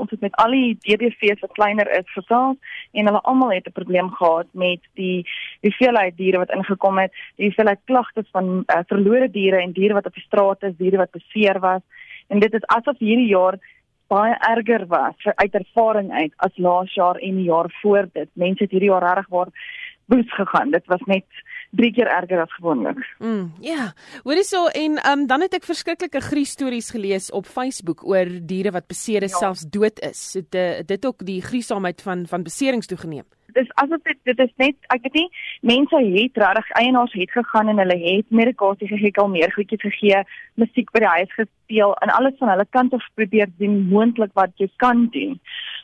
ons het met al die DBV's wat kleiner is gesels en hulle almal het 'n probleem gehad met die hoeveelheid diere wat ingekom het, die hoeveelheid klagtes van uh, verlore diere en diere wat op die straat is, diere wat beseer was. En dit is asof hierdie jaar baie erger was uit ervaring uit as laas jaar en die jaar voor dit. Mense het hierdie jaar regtig waar boos gegaan. Dit was net drie keer erger as gewoonlik. Mm, ja. Yeah. Hoorie so en um, dan het ek verskriklike gries stories gelees op Facebook oor diere wat beseer is, ja. selfs dood is. Het uh, dit ook die griesaamheid van van beserings toegeneem? Dis asof dit dit is net ek weet nie mense het regtig eienaars het gegaan en hulle het medikasie gegee, al meer goedjies gegee, musiek by die huis gespeel en alles van hulle kant af probeer doen moontlik wat jy kan doen.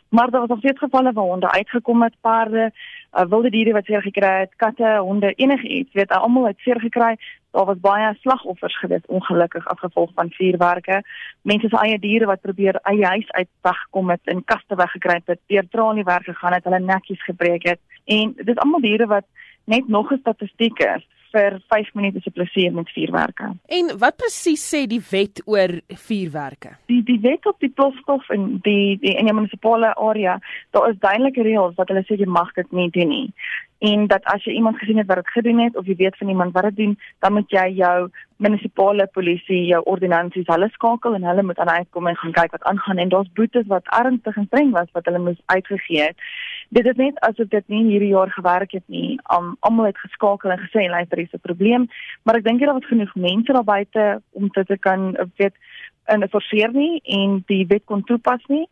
Maar daar was al veel gevalle waar honde uitgekom het, perde, uh, wilde diere wat seer gekry het, katte, honde, enigiets, weet almal het seer gekry. Daar was baie slagoffers gewees ongelukkig as gevolg van vuurwerke. Mense se eie diere wat probeer eie huis uit wegkom het en kaste weggekry het, deur traniewerk gegaan het, hulle nekkies gebreek het. En dis almal diere wat net nog 'n statistiek is vir 5 minute se plesier met vuurwerke. En wat presies sê die wet oor vuurwerke? Die die wet op die plofstof in die die in die munisipale area, daar is duidelike reëls wat hulle sê jy mag dit nie doen nie en dat as jy iemand gesien het wat dit gedoen het of jy weet van iemand wat dit doen, dan moet jy jou munisipale polisie, jou ordonnansies, hulle skakel en hulle moet aan uitkom en gaan kyk wat aangaan en daar's boetes wat ernstig en streng was wat hulle moes uitgegee het. Dit is net asof dit nie hierdie jaar gewerk het nie. Um, almal het geskakel en gesê luister, hier's 'n probleem, maar ek dink jy daar was genoeg mense daar buite om dit te kan weet en forceer nie en die wet kon toepas nie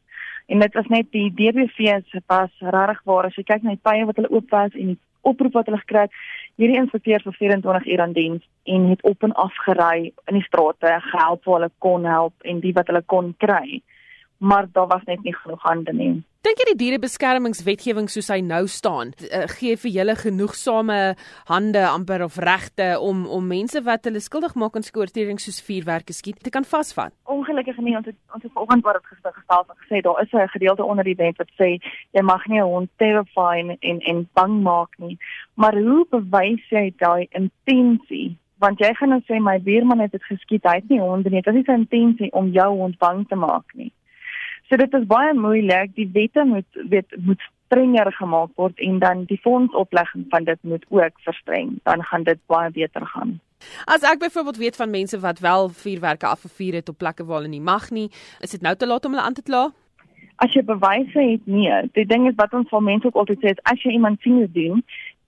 en dit was net die DBV se pas regtig waar. As jy kyk na die tye wat hulle oop was en die oproep wat hulle gekry het hierdie inspekteur vir 24 uur aan diens en het op en af gery in die strate gehelp waar hulle kon help en die wat hulle kon kry maar daar was net nie genoeg hande nie Dink jy die dierebeskermingswetgewing soos hy nou staan uh, gee vir julle genoegsame hande amper of regte om om mense wat hulle skuldig maak aan skoortredings soos vuurwerke skiet te kan vasvat? Ongelukkig nie ons het ons het vanoggend wat dit gestel het gesê daar is 'n gedeelte onder die wet wat sê jy mag nie 'n hond terrify en en bang maak nie. Maar hoe bewys jy daai intensie? Want jy gaan nou sê my buurman het dit geskiet, hy het nie honde nie. Dit is sy intensie om jou hond bang te maak nie. So dit is baie moeilik. Die wette moet weet moet strenger gemaak word en dan die fondsoplegging van dit moet ook verstreng. Dan gaan dit baie beter gaan. As ek byvoorbeeld weet van mense wat wel vuurwerke afgevuur het op plekke waar hulle nie mag nie, is dit nou te laat om hulle aan te kla? As jy bewyse het, nee. Die ding is wat ons van mense ook altyd sê, as jy iemand sien doen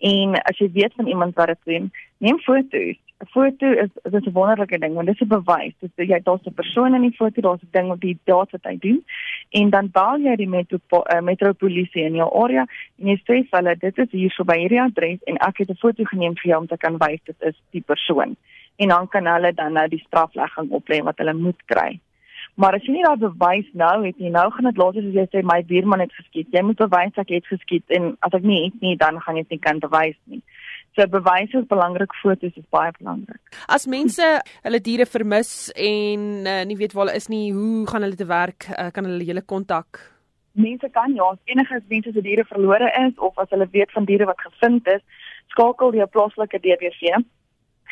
en as jy weet van iemand wat dit doen, neem foto's 'n foto is dis 'n wonderlike ding want dit is 'n bewys. Dis jy daar's 'n persoon in die foto, daar's 'n ding op die data wat hy doen en dan bel jy die metro uh, metropolisie in jou area en jy sê vir hulle dit is hier so by hierdie adres en ek het 'n foto geneem vir jou om te kan wys dit is die persoon. En dan kan hulle dan nou die straflegging oplê wat hulle moet kry. Maar as jy nie daai bewys nou het nie, nou gaan dit later as jy sê my buurman het geskiet. Jy moet bewys ek het geskiet en as ek nie het nie, dan gaan jy dit nie kan bewys nie. So bewys is belangrik, fotos is baie belangrik. As mense hulle diere vermis en uh, nie weet waar hulle is nie, hoe gaan hulle te werk? Uh, kan hulle julle kontak? Mense kan ja, as enige mense se diere verlore is of as hulle weet van diere wat gevind is, skakel die plaaslike DBV.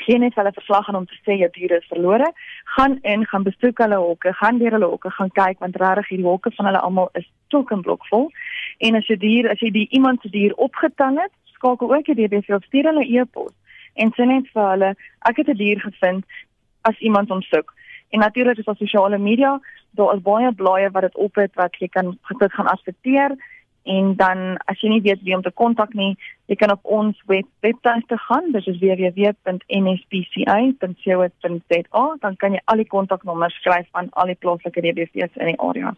Geen net hulle verslag aan om te sê jou diere is verlore, gaan in, gaan besoek hulle hokke, gaan deur hulle hokke gaan kyk want regtig hierdie hokke van hulle almal is stok en blokvol. En as jy dier, as jy die iemand se dier opgetel het, skakel ook die DBV of stuur hulle e-pos en sê net vir hulle ek het 'n dier gevind as iemand hom soek. En natuurlik is daar sosiale media, daar is baie blaaie wat dit op het wat jy kan dit gaan adverteer en dan as jy nie weet wie om te kontak nie, jy kan op ons web webtuiste gaan, dit is www.nspca.co.za, dan kan jy al die kontaknommers skryf van al die plaaslike DBV's in die area.